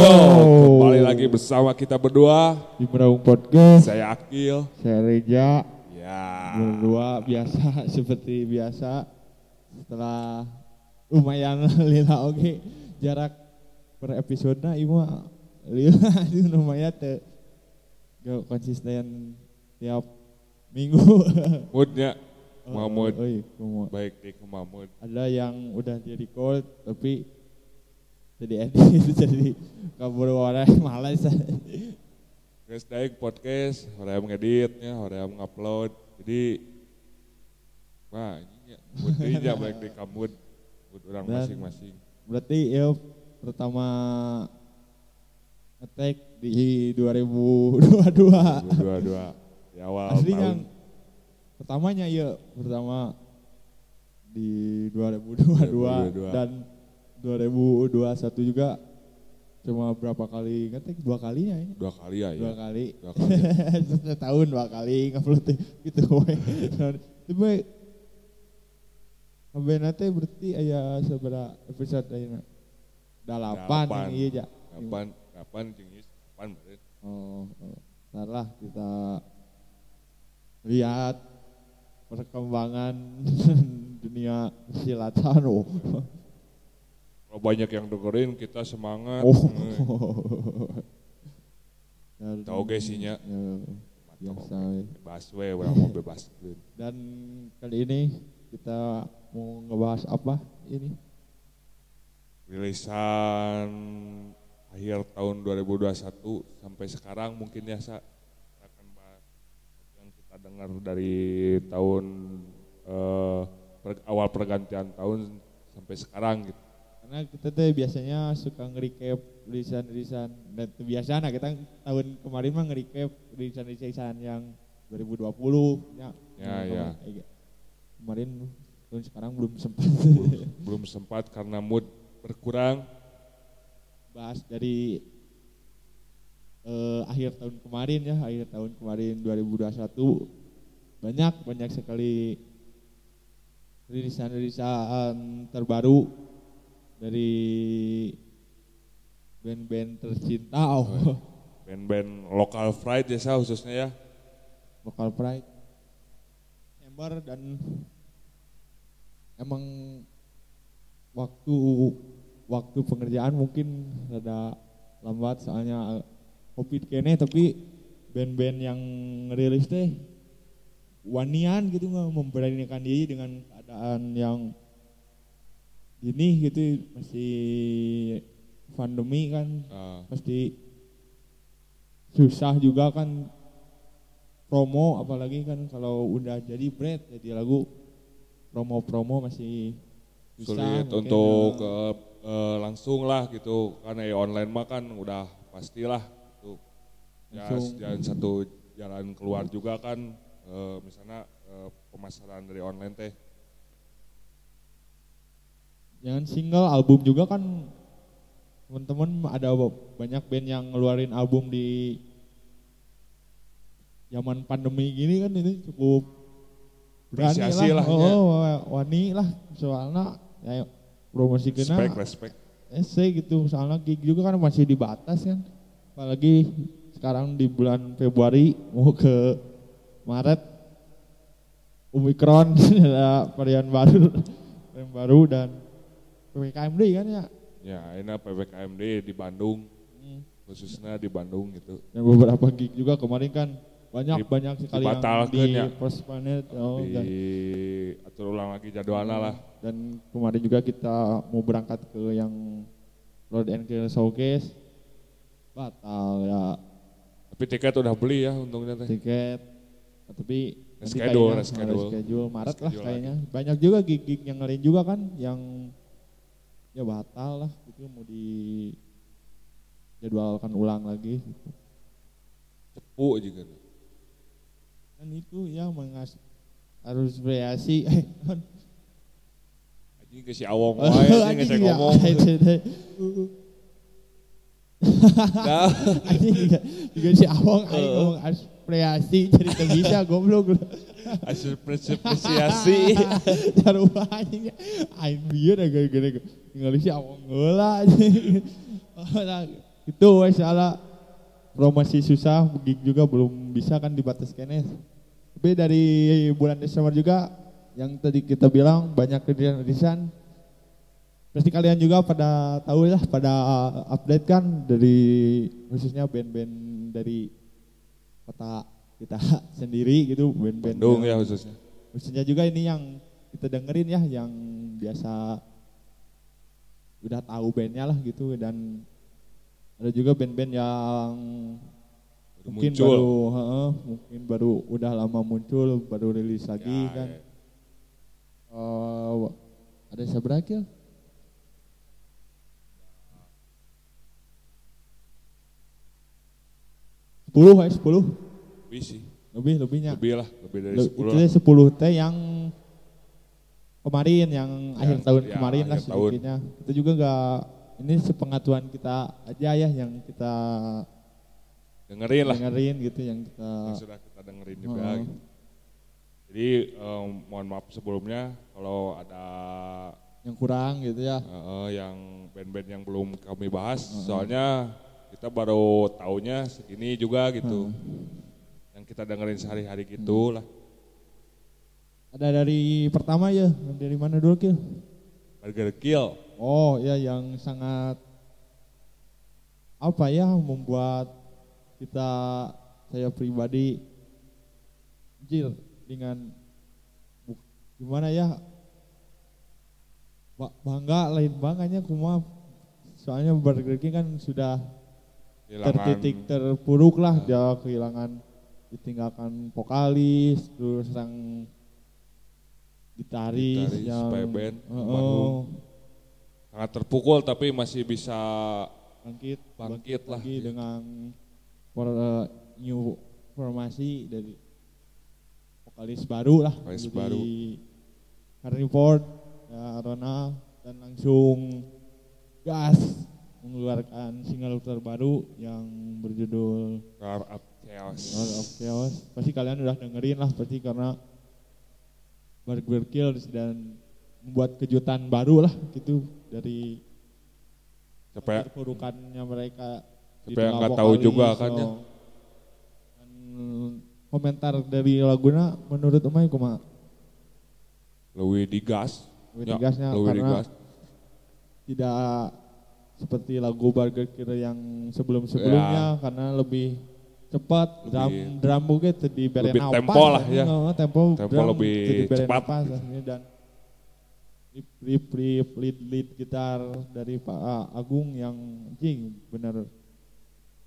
go. Kembali lagi bersama kita berdua. di Meraung Podcast. Saya Akil. Saya Reja, Ya. berdua biasa seperti biasa. Setelah lumayan lila oke jarak per episode na ieu mah lila itu lumayan teu gak konsisten tiap minggu. Moodnya Mahmud. Oh, iya, kumaha. Baik di ke Mahmud. Ada yang udah jadi cold tapi jadi edit jadi kabur warai malas. Guys, daik podcast, orang ngeditnya, orang ngupload. Jadi, wah ini ya, baik di kamud. Mood orang masing-masing. Berarti ya pertama ngetek di 2022. Dua-dua. Di awal Asli tahun. yang pertamanya ya pertama di 2022 2022. dan 2021 juga cuma berapa kali ngetek dua kalinya ini Dua kali ya. dua ya. kali Dua kali. setahun dua kali ngupload teh, gitu we. Tapi sampai nanti berarti aya seberapa episode ayeuna? Dalapan Dalapan. iya ja. Kapan, kapan jengis, kapan beren. Oh, oh. Ntar lah kita lihat perkembangan dunia silatan oh. Kalau banyak yang dengerin, kita semangat. Oh. Dan- Tahu guys isinya. Ya, biasa we. Bebas we, orang mau bebas. Dan kali ini kita mau ngebahas apa ini? Rilisan akhir tahun 2021 sampai sekarang mungkin ya Sa, kita akan bahas yang kita dengar dari tahun eh, per- awal pergantian tahun sampai sekarang gitu. Karena kita tuh biasanya suka nge-recap rilisan-rilisan dan biasa nah kita tahun kemarin mah nge-recap rilisan-rilisan yang 2020 ya. Ya, ya. kema- Kemarin tahun sekarang belum sempat Belum sempat karena mood berkurang. bahas dari eh, akhir tahun kemarin ya, akhir tahun kemarin 2021 banyak banyak sekali rilisan-rilisan terbaru dari band-band tercinta oh. Band-band lokal fried ya Sa, khususnya ya. Local Pride Ember dan emang waktu waktu pengerjaan mungkin rada lambat soalnya covid kene tapi band-band yang ngerilis teh wanian gitu nggak memberanikan diri dengan keadaan yang gini gitu masih pandemi kan. Ah, pasti susah juga kan promo apalagi kan kalau udah jadi bread jadi lagu promo-promo masih susah sulit untuk eh, eh, langsung lah gitu. Karena ya online mah kan udah pastilah gitu. Ya jalan satu jalan keluar juga kan eh, misalnya eh, pemasaran dari online teh jangan single album juga kan teman-teman ada banyak band yang ngeluarin album di zaman pandemi gini kan ini cukup berani lah, lah, ya. oh, wani lah soalnya ya promosi kena respect respect Ese gitu, soalnya gig juga kan masih dibatas kan. Apalagi sekarang di bulan Februari mau ke Maret Omicron ada varian baru, varian baru dan PPKMD kan ya. ya ini ppkmd di Bandung. Khususnya di Bandung gitu. Dan beberapa gig juga kemarin kan. Banyak Di- banyak sekali yang di ya. postpone oh, dan, diatur ulang lagi jadwalnya lah. Dan kemarin juga kita mau berangkat ke yang Road and Showcase. Batal ya. Tapi tiket udah beli ya untungnya teh. Tiket. Tapi nanti Schedule, kayaknya schedule. schedule Maret lah Schedule kayaknya. Banyak juga gig-gig yang lain juga kan yang ya batal lah itu mau di jadwalkan ulang lagi gitu. cepu juga kan itu ya mengas harus bereaksi eh anjing ke si Awong wae anjing ngecek ya, ngomong. Anjing juga, juga si Awang aing ngomong aspirasi jadi teu bisa goblok. Hasil apresiasi. Sarua anjing. Aing bieu da gara-gara ningali si awang heula anjing. Itu wes salah promosi susah gig juga belum bisa kan dibatas kene tapi dari bulan Desember juga yang tadi kita bilang banyak rilisan pasti kalian juga pada tahu lah pada update kan dari khususnya band-band dari kota kita sendiri gitu band-band Bandung ya khususnya khususnya juga ini yang kita dengerin ya yang biasa udah tahu bandnya lah gitu dan ada juga band-band yang mungkin muncul. baru he, he, mungkin baru udah lama muncul baru rilis lagi ya, kan ya. Uh, ada seberapa ya 10 ya 10. Lebih sih. Lebih, lebihnya. Lebih lah, lebih dari sepuluh. Itu sepuluh teh yang kemarin, yang ya, akhir tahun ya, kemarin lah sedikitnya. Itu juga enggak, ini sepengetahuan kita aja ya yang kita dengerin lah. Dengerin gitu yang kita. Yang sudah kita dengerin juga. Uh. Jadi um, mohon maaf sebelumnya kalau ada yang kurang gitu ya. Uh, yang band-band yang belum kami bahas, uh, soalnya kita baru taunya segini juga gitu. Yang kita dengerin sehari-hari gitu lah. ada dari pertama ya dari mana dulu Kil? Burger Kill. Oh ya yang sangat apa ya membuat kita saya pribadi jil dengan gimana ya ba- bangga lain bangganya kuma soalnya Burger King kan sudah tertitik terpuruk lah dia kehilangan ditinggalkan vokalis terus sang gitaris, Gitaris, yang band, Heeh, almarhum. sangat terpukul tapi masih bisa bangkit Bangkit lah, lagi gitu. dengan for- uh, new formasi dari vokalis baru lah Vokalis jadi baru. Hartford ya Ronald dan langsung gas mengeluarkan single terbaru yang berjudul Roar Up Chaos. Lord of Chaos pasti kalian udah dengerin lah pasti karena Burger dan membuat kejutan baru lah gitu dari Siapa ya? keburukannya mereka Siapa yang nggak tahu juga kan ya? Dan komentar dari laguna menurut Umay kuma Louis Digas. Ya, Digasnya Louis karena Digas. tidak seperti lagu Burger Kill yang sebelum-sebelumnya karena lebih cepat. Lebih- drum drum mungkin di beren lebih napas, tempo lah ya. Heeh, tempo, Tempo drum lebih jadi cepat. dan riff riff riff lead lead gitar dari Pak Agung yang jing bener.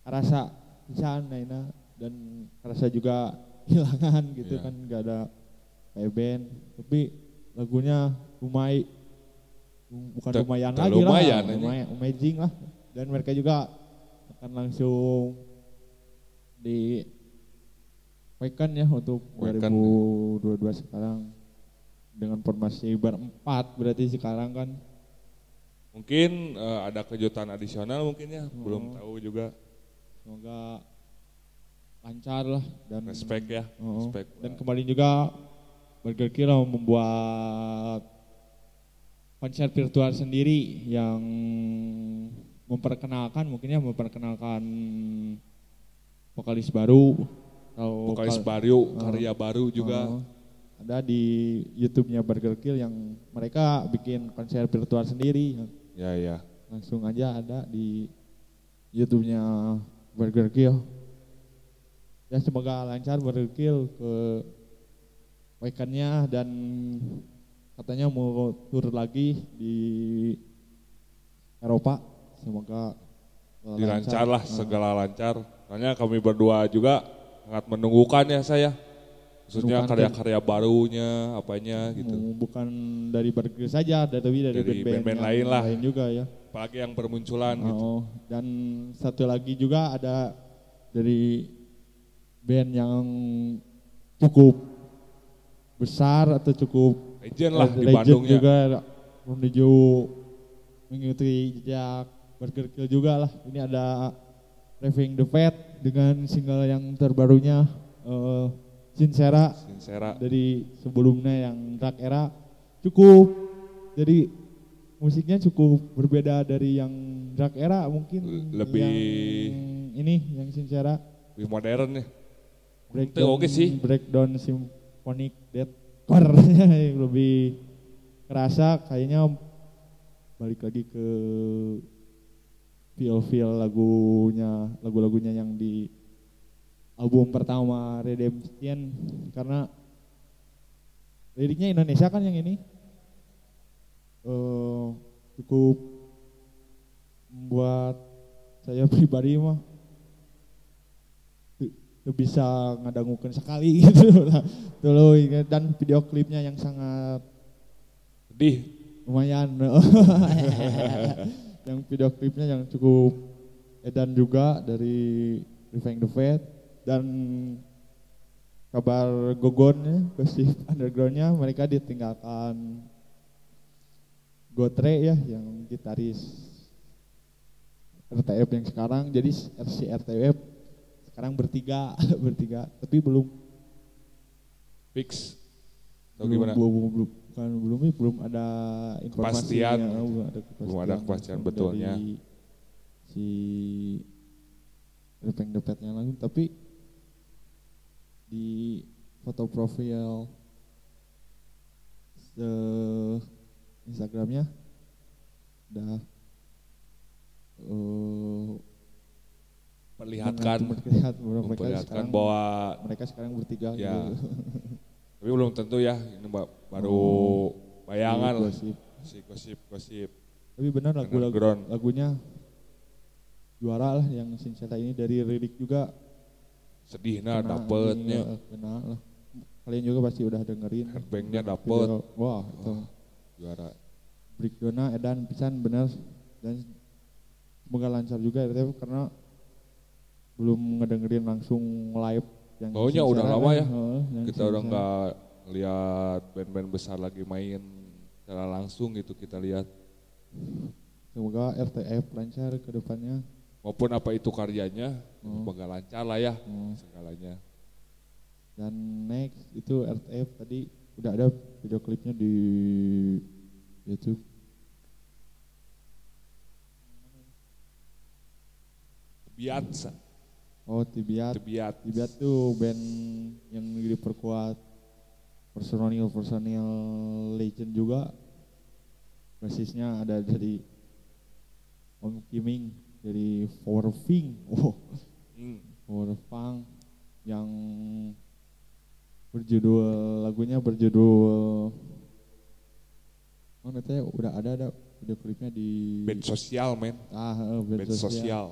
Rasa pisan naina dan rasa juga hilangan gitu Iya. kan nggak ada kayak band. Tapi lagunya lumai bukan Te- lumayan lagi lumayan lah lumayan amazing lah dan mereka juga akan langsung di Weekend ya untuk Weekend. 2022 sekarang dengan formasi berempat berarti sekarang kan Mungkin eh, ada kejutan adisional mungkin ya, Oh. belum tahu juga. semoga lancar lah dan Respect ya, Oh, respect. dan kemarin juga Burger Kill membuat konser virtual sendiri yang memperkenalkan mungkin ya memperkenalkan vokalis baru atau Vokalis vokal- baru, Oh. karya baru juga. Oh, ada di YouTube-nya Burger Kill yang mereka bikin konser virtual sendiri Ya ya. langsung aja ada di YouTube-nya Burger Kill. Ya semoga lancar Burger Kill ke weekendnya dan katanya mau tur lagi di Eropa. Semoga uh, Dilancar lah, Nah, segala lancar. Soalnya kami berdua juga sangat menunggukan ya saya. Khususnya karya-karya barunya, apanya gitu. mau bukan dari Burger saja, dari dari Dari band-band yang lain lah. lain juga ya. Apalagi yang bermunculan gitu. Oh, dan satu lagi juga ada dari band yang cukup besar atau cukup Legend lah eh, di legend Bandung ya. juga menuju mengikuti jejak Burger Kill juga lah. Ini ada Raving the Fat dengan single yang terbarunya eh, Sincera Sincera. dari sebelumnya yang Dark Era cukup jadi musiknya cukup berbeda dari yang drag era mungkin lebih- yang ini yang sincera lebih modern ya breakdown oke sih. breakdown symphonic deathcore yang lebih kerasa kayaknya balik lagi ke feel feel lagunya lagu-lagunya yang di album pertama Redemption karena liriknya Indonesia kan yang ini. Eh cukup membuat saya pribadi mah bisa ngadangukan sekali gitu lah. Tuh, dan video klipnya yang sangat sedih. Lumayan. Yang video klipnya yang cukup edan juga dari Revenge the Fat dan kabar gogonnya gosip undergroundnya mereka ditinggalkan Gotre ya yang gitaris RTF yang sekarang. Jadi RC RTF sekarang bertiga bertiga. Tapi belum fix. Atau belum, gimana? belum, belum, bukan belum belum ada informasi Kepastian. ya, belum ada kepastian, Belum ada kepastian betulnya. si Repeng Depetnya langsung tapi di foto profil Instagramnya udah eh, perlihatkan memperlihat bahwa mereka memperlihatkan sekarang bahwa mereka sekarang bertiga Ya. gitu. tapi belum tentu ya ini ba- baru Oh. bayangan lah Gosip. si gosip gosip Tapi benar lagu, lagu lagunya juara lah yang Sincera ini dari lirik juga sedih nah dapetnya eh, kena lah. Kalian juga pasti udah dengerin. headbangnya Video- dapet Wah, itu juara breakdown edan pisan bener dan semoga lancar juga RTF karena belum ngedengerin langsung live yang Baunya udah lama kan. ya. Yang kita udah nggak lihat band-band besar lagi main secara langsung gitu kita lihat Semoga RTF lancar ke depannya. maupun apa itu karyanya Oh. semoga lancar lah ya Oh. segalanya Dan next itu RTF tadi udah ada video klipnya di YouTube. Tebiat, Sa. Oh Tibiat. tebiat, Tibiat tuh band yang diperkuat personil personil legend juga. Basisnya ada dari Om Kiming dari Four Fing. Oh, Hmm. Four Fang yang berjudul lagunya berjudul mana teh udah ada ada video klipnya di band sosial men, ah eh, band band sosial. sosial.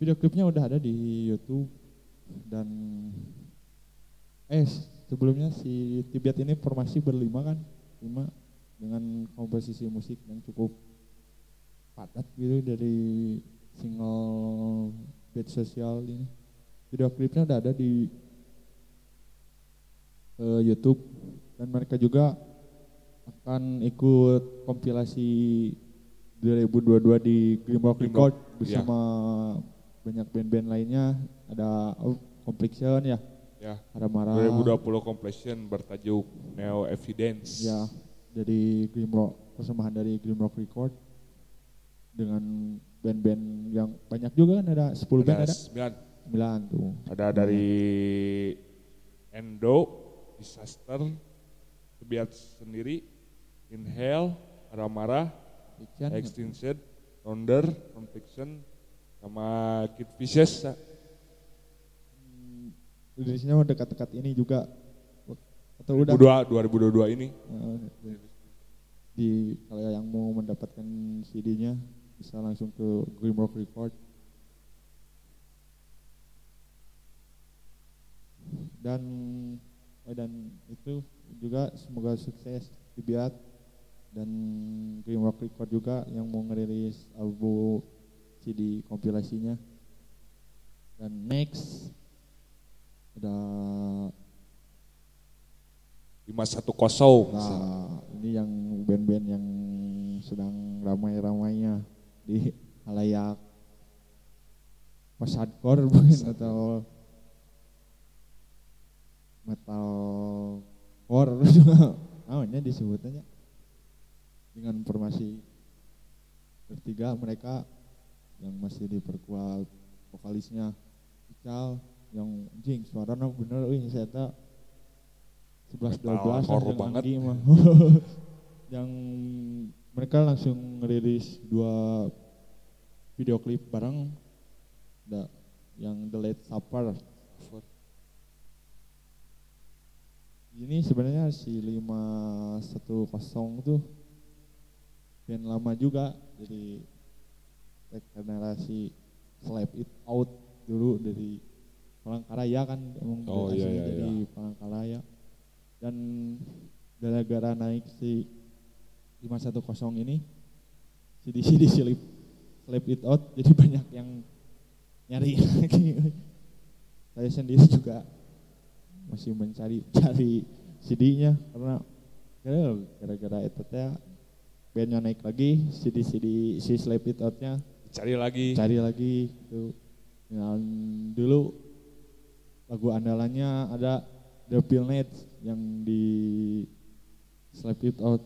Video klipnya udah ada di YouTube dan eh sebelumnya si Tibiat ini formasi berlima kan, lima dengan komposisi musik yang cukup padat gitu dari single bed sosial ini. Video klipnya udah ada di eh, YouTube dan mereka juga akan ikut kompilasi 2022 di Grimrock Record bersama banyak band-band lainnya ada oh, Complexion ya Ya, Haramara 2020 completion bertajuk Neo Evidence. ya jadi Grimrock persembahan dari Grimrock Record dengan band-band yang banyak juga kan ada 10 band ada ada sembilan. 9 tuh Ada dari Endo, Disaster, Tebiat sendiri, Inhale, Aramara, ya. Extinction, Thunder, Conviction, sama Kid Vicious. Sa. Indonesia mah dekat-dekat ini juga atau udah 2022 2022 ini. Eh, di kalau yang mau mendapatkan CD-nya bisa langsung ke Grimrock Record dan eh, dan itu juga semoga sukses dibiat dan Grimrock Record juga yang mau ngerilis album CD kompilasinya. Dan next ada 510. Nah, ini yang band-band yang sedang ramai-ramainya di halayak post hardcore mungkin atau metal core juga namanya disebutnya dengan formasi bertiga mereka yang masih diperkuat vokalisnya Ical yang jing suaranya bener wih saya tak sebelas dua belas banget. mah. Yang mereka langsung ngerilis dua video klip bareng. Da, yang The Late Supper. Ini sebenarnya si 510 tuh. Band lama juga dari generasi Slap It Out dulu dari Palangkaraya kan emang Oh, iya, iya, dari Palangkaraya. Dan gara-gara naik si 510 ini CD CD Slap Slap It Out jadi banyak yang nyari lagi. Saya sendiri juga masih mencari cari CD-nya karena gara-gara itu teh bandnya naik lagi CD CD si Slap It Out-nya Cari lagi. cari lagi gitu. Dan dulu lagu andalannya ada The Pillnet yang di Slap It Out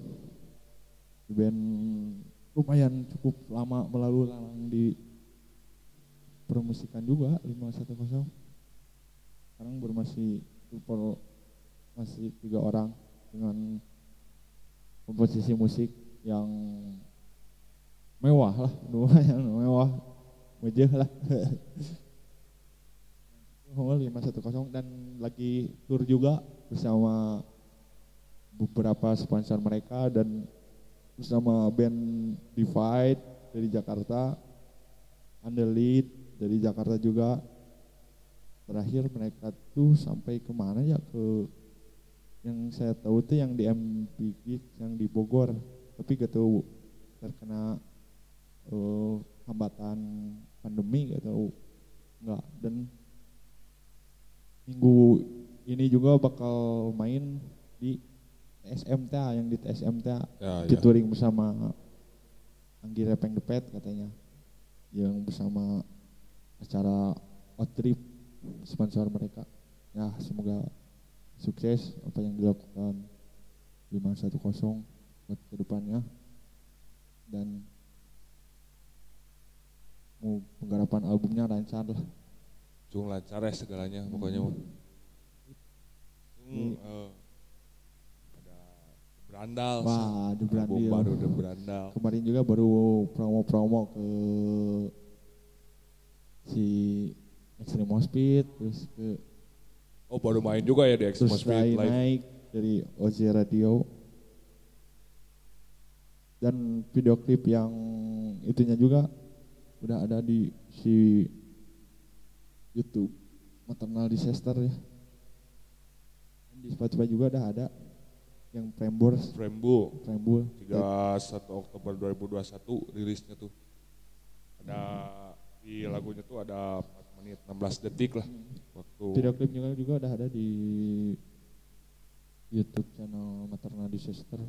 band lumayan cukup lama melalui lalang di permusikan juga 510 sekarang bermasih super masih tiga orang dengan komposisi musik yang mewah lah mewah. Mejeh lah. Hongol 510 dan lagi tour juga bersama beberapa sponsor mereka dan bersama band Divide dari Jakarta. Underlead dari Jakarta juga. Terakhir mereka tuh sampai ke mana ya? Ke yang saya tahu tuh yang di MPG yang di Bogor. Tapi gak tahu terkena eh, hambatan pandemi gak tahu. Nggak. Dan minggu ini juga bakal main di TSMTA yang di TSMTA Ya, ya. featuring bersama Anggi Repeng Depet katanya. Yang bersama acara Outtrip sponsor mereka. Ya semoga sukses apa yang dilakukan. 510 buat ke depannya. Dan penggarapan albumnya lancar lah Cung lancar ya segalanya pokoknya mah. Cung Hmm. eh, ada berandal. wah Brandil baru The Berandal. kemarin juga baru promo-promo ke si Extreme Hospital terus ke Oh baru main juga ya di terus Expo Speed Live. naik dari OZ Radio dan video klip yang itunya juga udah ada di si YouTube Maternal Disaster ya. Di Spotify juga udah ada yang Prembors Frembu Prembul 31 Oktober 2021 rilisnya tuh. Ada di lagunya tuh ada 4 menit 16 detik lah. Waktu video klipnya juga udah ada di YouTube channel Maternal Disaster.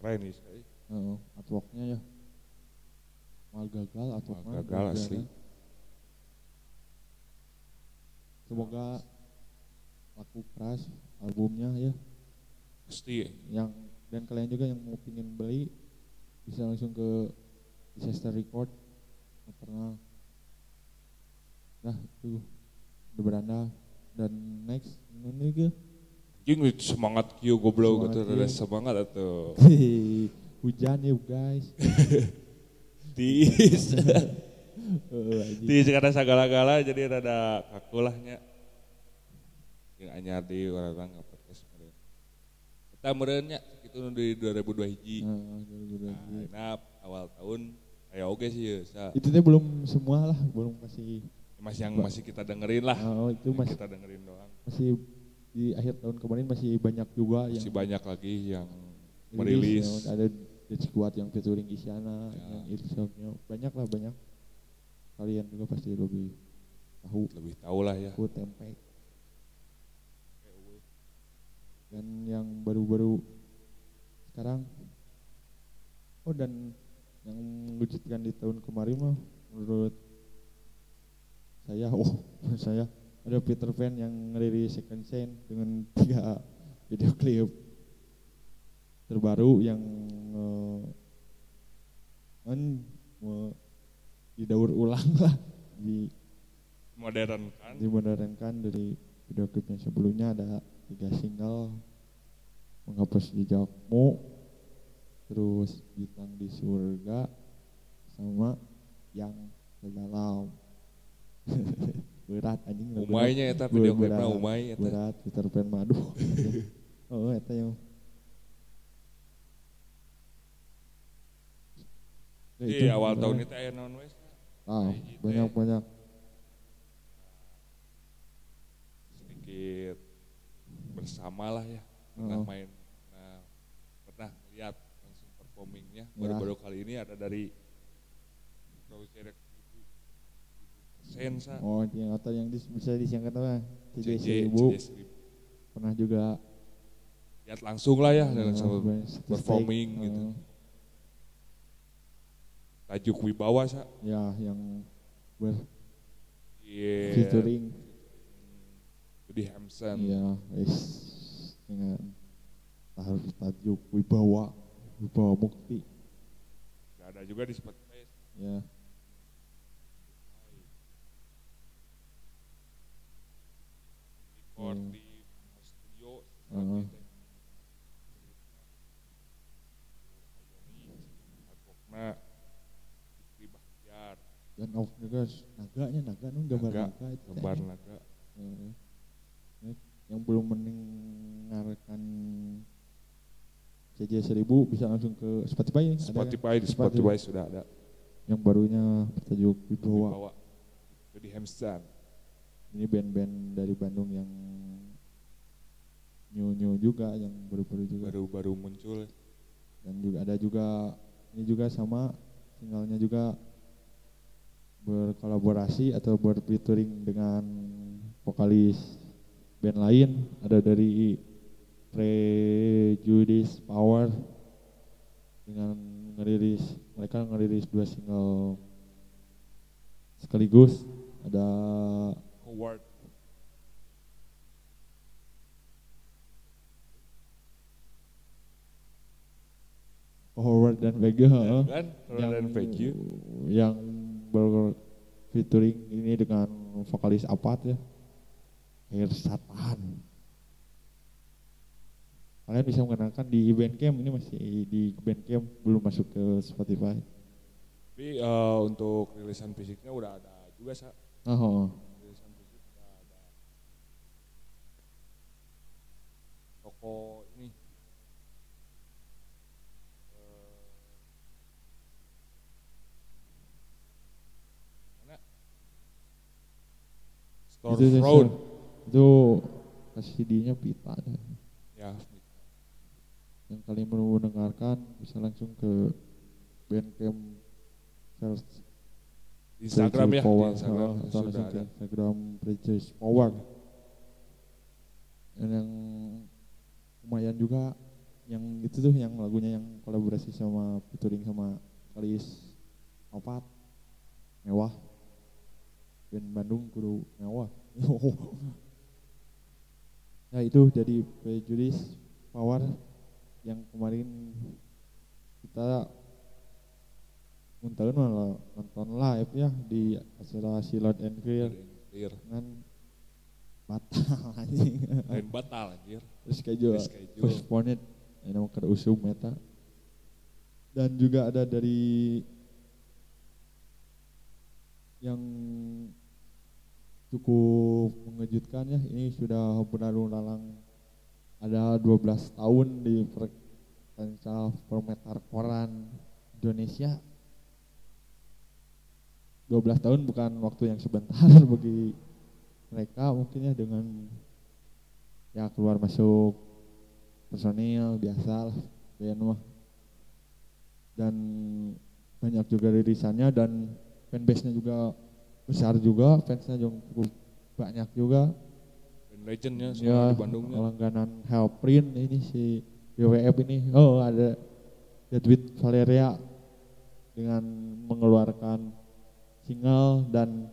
Keren nih saya. uh, artworknya ya mal gagal atau Mal gagal asli. semoga laku keras albumnya ya Pasti yang dan kalian juga yang mau pingin beli bisa langsung ke Disaster Record. Maternal nah tuh udah beranda. Dan next ini ke? Anjing semangat kieu goblok gitu ada semangat atuh. hujan ya guys Tis. Tis karena segala-gala jadi rada kaku lah nya. Yang anyar di orang nggak podcast meureun. Kita meureun nya itu di 2002 hiji. Nah, 2020. Nah, nah, awal tahun kayak oke sih ya. Sa. itu teh belum semua lah belum kasih Masih yang masih kita dengerin lah. oh, itu masih kita dengerin doang. masih di akhir tahun kemarin masih banyak juga Masih yang banyak lagi yang rilis, merilis. ya, ada The Squad yang featuring Isyana Ya. yang Irshadnya banyak lah banyak kalian juga pasti lebih tahu Lebih tahu lah ya. aku tempe dan yang baru-baru sekarang oh dan yang mewujudkan di tahun kemarin mah menurut saya oh menurut saya ada Peter Pan yang ngerilis Second Scene dengan tiga video klip terbaru yang eh, kan me- didaur ulang lah di modern kan? dimodernkan dari video klipnya sebelumnya ada tiga single menghapus jejakmu terus bintang di surga sama yang terdalam. Berat anjing umainya eta video Berat, klipnya umai eta. berat Peter Pan madu. Oh eta yang Ya, itu. awal tahun itu aya naon we ah, gitu. banyak ya. banyak sedikit bersama lah ya pernah Oh. main nah, pernah lihat langsung performingnya. Ya. baru-baru kali ini ada dari Project persen sa oh yang atau yang dis, bisa disingkat apa? CJ seribu. pernah juga. Lihat langsung lah ya eh, langsung ben- statistik, performing gitu tajuk wibawa sa ya yang ber Iya. featuring Jadi Hamson ya wis dengan tajuk wibawa wibawa mukti Gak ada juga di Spotify ya record Hmm. di studio Heeh. Nah, Fikri Bahtiar, dan awak juga naganya naga nun gambar Naga, naga, itu teh. gambar naga, Eh, eh, yang belum mendengarkan CJ 1000 bisa langsung ke Spotify, ada ya? Spotify di Spotify sudah ada. yang barunya bertajuk Wibawa. Jadi Hamson. ini band-band dari Bandung yang new new juga yang baru-baru juga baru-baru muncul. dan juga ada juga ini juga sama tinggalnya juga berkolaborasi atau berfeaturing dengan vokalis band lain ada dari Prejudice Power dengan ngerilis mereka ngerilis dua single sekaligus ada Howard. Howard dan Vega. Kan? Howard dan Veggie. yang berfeaturing ini dengan vokalis Apat ya Air Satan kalian bisa mengenalkan di Bandcamp ini masih di Bandcamp belum masuk ke Spotify Tapi eh, untuk rilisan fisiknya udah ada juga sa. oh, oh. Rilisan fisik udah ada. Toko ini. Store itu itu, itu CD-nya pita Ya, yang kalian mau mendengarkan bisa langsung ke Bandcamp search di Instagram ya, Power, di Instagram. Atau sudah langsung ke. Instagram Prejudice Power. Dan yang lumayan juga yang itu tuh yang lagunya yang kolaborasi sama featuring sama Kalis Opat mewah band Bandung kudu mewah ya itu jadi Prejudice Power yang kemarin kita nonton malah nonton live ya di acara Silot and Clear Clear. kan batal anjing Lain batal anjir. reschedule Reschedule. postponed ini mau ke usum meta dan juga ada dari yang cukup mengejutkan ya ini sudah berlalu lalang. Ada 12 tahun di per, kancah permetar koran Indonesia 12 tahun bukan waktu yang sebentar bagi mereka mungkin ya dengan ya keluar masuk personil biasa lah band mah dan banyak juga rilisannya dan fanbase-nya juga besar juga fansnya juga banyak juga. Band legendnya semua ya di Bandungnya. langganan Hellprint ini si WWF ini oh ada Jadwit Valeria dengan mengeluarkan single dan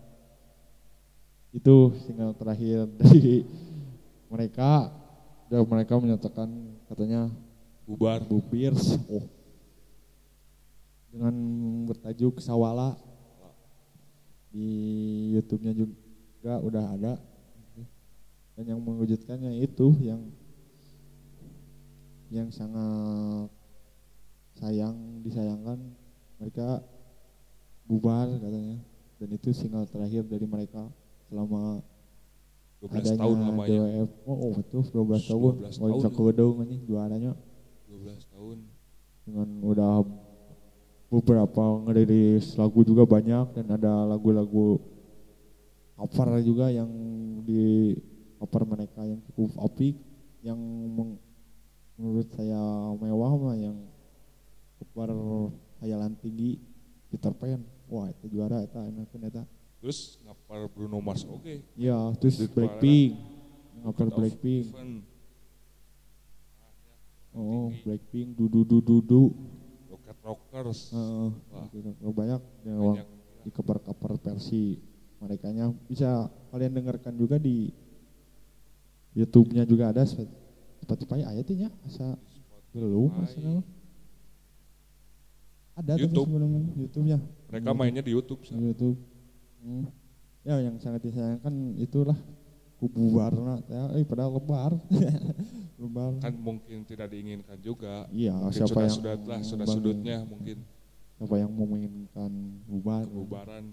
itu single terakhir dari mereka. Dan mereka menyatakan katanya bubar. Bu Pierce oh dengan bertajuk Sawala di YouTube-nya juga udah ada. Dan yang mengejutkannya itu yang yang sangat sayang disayangkan mereka bubar katanya. Dan itu single terakhir dari mereka selama 12 adanya tahun lamanya. DWF oh, oh betul 12 tahun. 12 oh tahun. wedung anjing juaranya. 12 tahun. Dengan udah beberapa ngerilis lagu juga banyak dan ada lagu-lagu cover juga yang di cover mereka yang cukup apik yang meng- menurut saya mewah mah yang cover hayalan tinggi Peter Pan. Wah itu juara itu enak eta. Terus ngapar Bruno Mars oke. Ya terus Di Blackpink. of Blackpink. Oh Blackpink dudu dudu dudu Rockers Heeh, Wah. gitu. banyak yang banyak di cover-cover versi mereka bisa kalian dengarkan juga di YouTube-nya juga ada Sp- Spotify ayatnya asa belum nama. ada YouTube. sebelum YouTube-nya mereka mainnya di YouTube di. YouTube Hmm. ya yang sangat disayangkan itulah warna ya eh padahal lebar. Lebar. Kan mungkin tidak diinginkan juga. Iya mungkin siapa sudah yang sudah lah sudah sudutnya mungkin. Siapa yang menginginkan bubar? Kebubaran.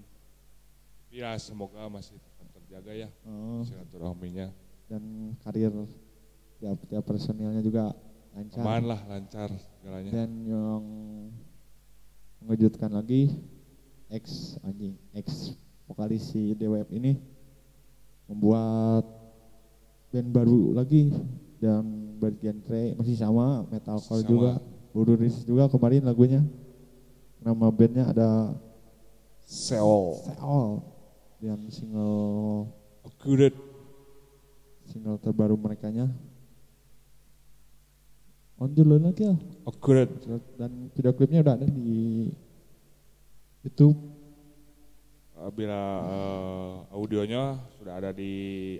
Ya semoga masih tetap terjaga ya Oh. silaturahminya. Dan karir tiap tiap personilnya juga lancar. Aman lah lancar segalanya. Dan yang mengejutkan lagi ex anjing ex vokalis si DWF ini membuat band baru lagi dan bergenre masih sama metalcore Sama. juga baru rilis juga kemarin lagunya. Nama bandnya ada Seol. Seol. Dan single accurate single terbaru mereka nya on dulu lagi ya accurate dan video klipnya udah ada di YouTube bila uh, audionya sudah ada di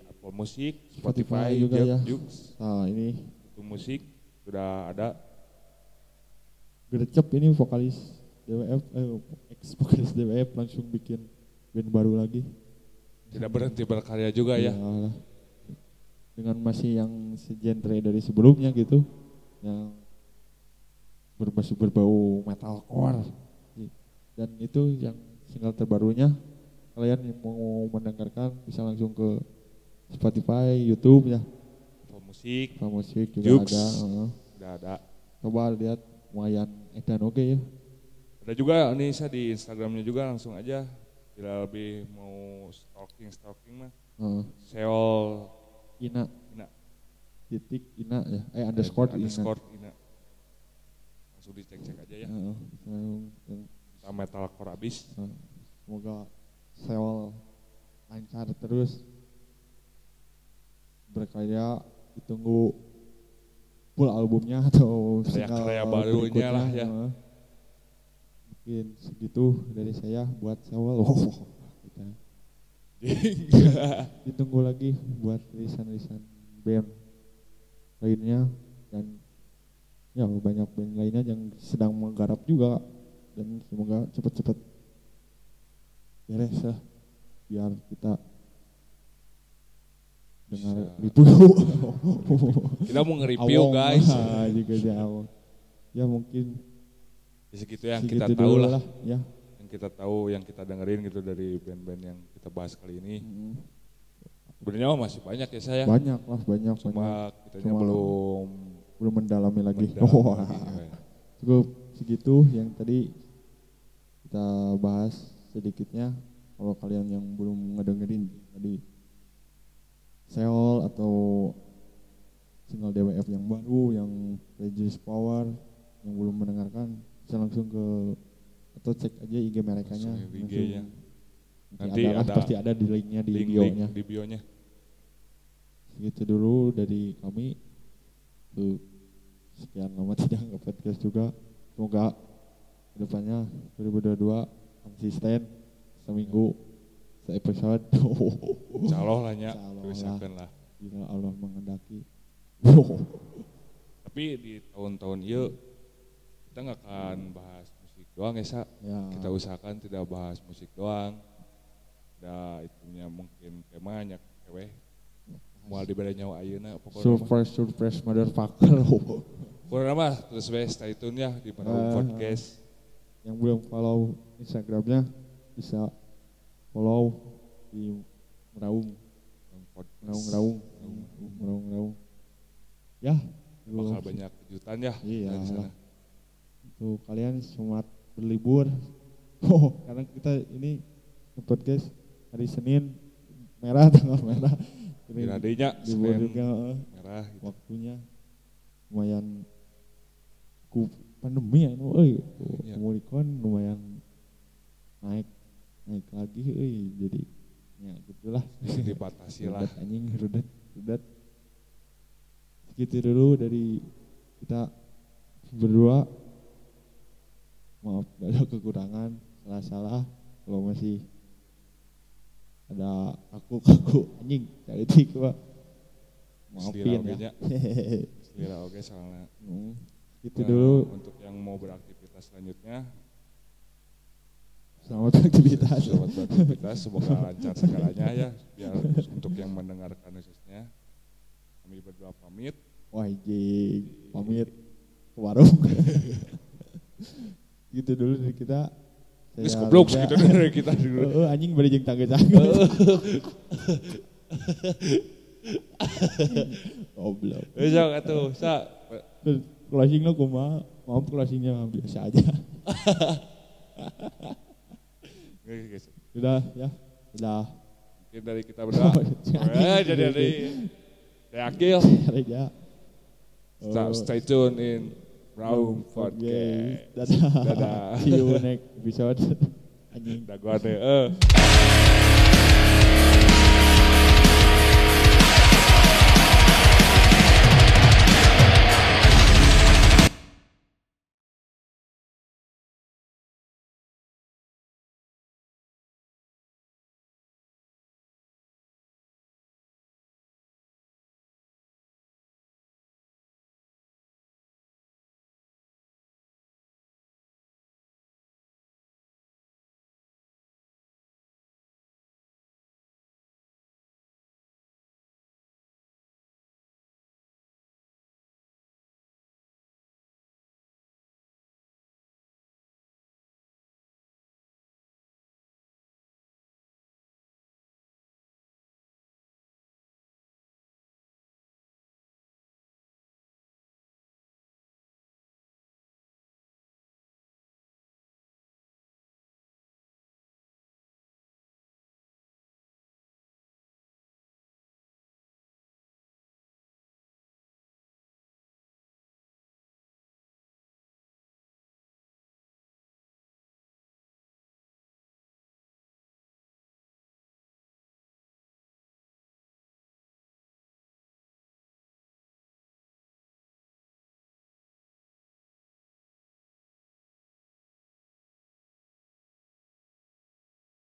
Apple Music, Spotify Spotify, juga Juk- ya. Juk, nah ini YouTube Musik sudah ada. gercep ini vokalis DWF eh, ex vokalis DWF langsung bikin band baru lagi Tidak berhenti berkarya juga ya. Iyalah. dengan masih yang segenre dari sebelumnya gitu yang bermasih berbau metalcore dan itu yang single terbarunya kalian yang mau mendengarkan bisa langsung ke Spotify, YouTube ya, Apple Musik Apple Musik juga Jux. ada. heeh. sudah ada. Coba lihat lumayan edan oke ya. Ada juga nih saya di Instagramnya juga langsung aja. Bila lebih mau stalking stalking mah Heeh. Seol Ina Ina titik Ina ya, eh underscore Ina. underscore Ina. Langsung dicek cek aja ya. Yang- Kita metalcore abis. heeh. Semoga Seol lancar terus. Berkarya ditunggu full albumnya atau Karya-karya barunya lah ya. Mungkin segitu dari saya buat. Oh, kita ditunggu lagi buat rilisan-rilisan band lainnya. Dan ya banyak band lainnya yang sedang menggarap juga. Dan semoga cepat-cepat beres lah biar kita dengar review Kita mau nge-review guys. lah juga awong. ya mungkin Ya segitu yang segitu kita tahu dulu lah. ya Yang kita tahu, yang kita dengerin gitu dari band-band yang kita bahas kali ini. Mm, Sebenarnya masih banyak ya saya. banyak lah banyak banyak Cuma Cuma- belum belum mendalami lagi mendalami Wah. lagi, ya. cukup segitu yang tadi kita bahas sedikitnya kalau kalian yang belum ngedengerin tadi Seol atau single DWF yang baru yang Regis Power yang belum mendengarkan bisa langsung ke atau cek aja IG mereka nya IG-nya. nanti, Nanti ada, ada pasti ada di linknya di link, bio-nya link di bionya. segitu dulu dari kami Tuh, sekian lama tidak nge podcast juga semoga ke depannya 2022 konsisten seminggu se episode Insya Allah lah ya, usahakan lah. bila Allah mengendaki Tapi di tahun-tahun iya kita nggak akan bahas musik doang ya sa. Ya. Kita usahakan tidak bahas musik doang. Ada itunya mungkin temanya kewe. Mau diberi nyawa ayeuna pokoknya. Surprise surprise motherfucker. Pokoknya mah terus we stay tune ya di Meraung Ah. Podcast. Yang belum follow Instagramnya bisa follow di Meraung Meraung. Meraung Raung Meraung Raung ya Bakal banyak kejutan ya Iya. sana. tuh kalian semangat berlibur oh karena kita ini podcast hari Senin merah tanggal merah radinya libur juga merah gitu. waktunya lumayan ku pandemi ya euy Iya. pemulihan lumayan naik naik lagi euy jadi ya gitulah dibatasi lah. anjing rudet rudet segitu dulu dari kita berdua maaf ada kekurangan salah salah kalau masih ada aku kaku anjing cari tik pak maafin ya. Selera oke soalnya. Hmm, itu Nah, dulu. untuk yang mau beraktivitas selanjutnya. Selamat beraktivitas. Selamat beraktivitas semoga lancar segalanya ya biar untuk yang mendengarkan khususnya. Kami berdua pamit. Wah pamit. Ke warung. Gitu dulu dari kita. Terus goblok segitu dari kita dulu. Heeh, anjing bari jeung tangga-tangga. Goblok. bisa atuh sa closing lo kumaha? Maaf closingnya biasa aja. Oke, guys. Udah ya. Udah. mungkin dari kita berdua eh jadi dari dari Akil Reja. stay, stay tune in Raum Podcast Dadah. Dadah. See you next episode. Anjing. Daguan deh eh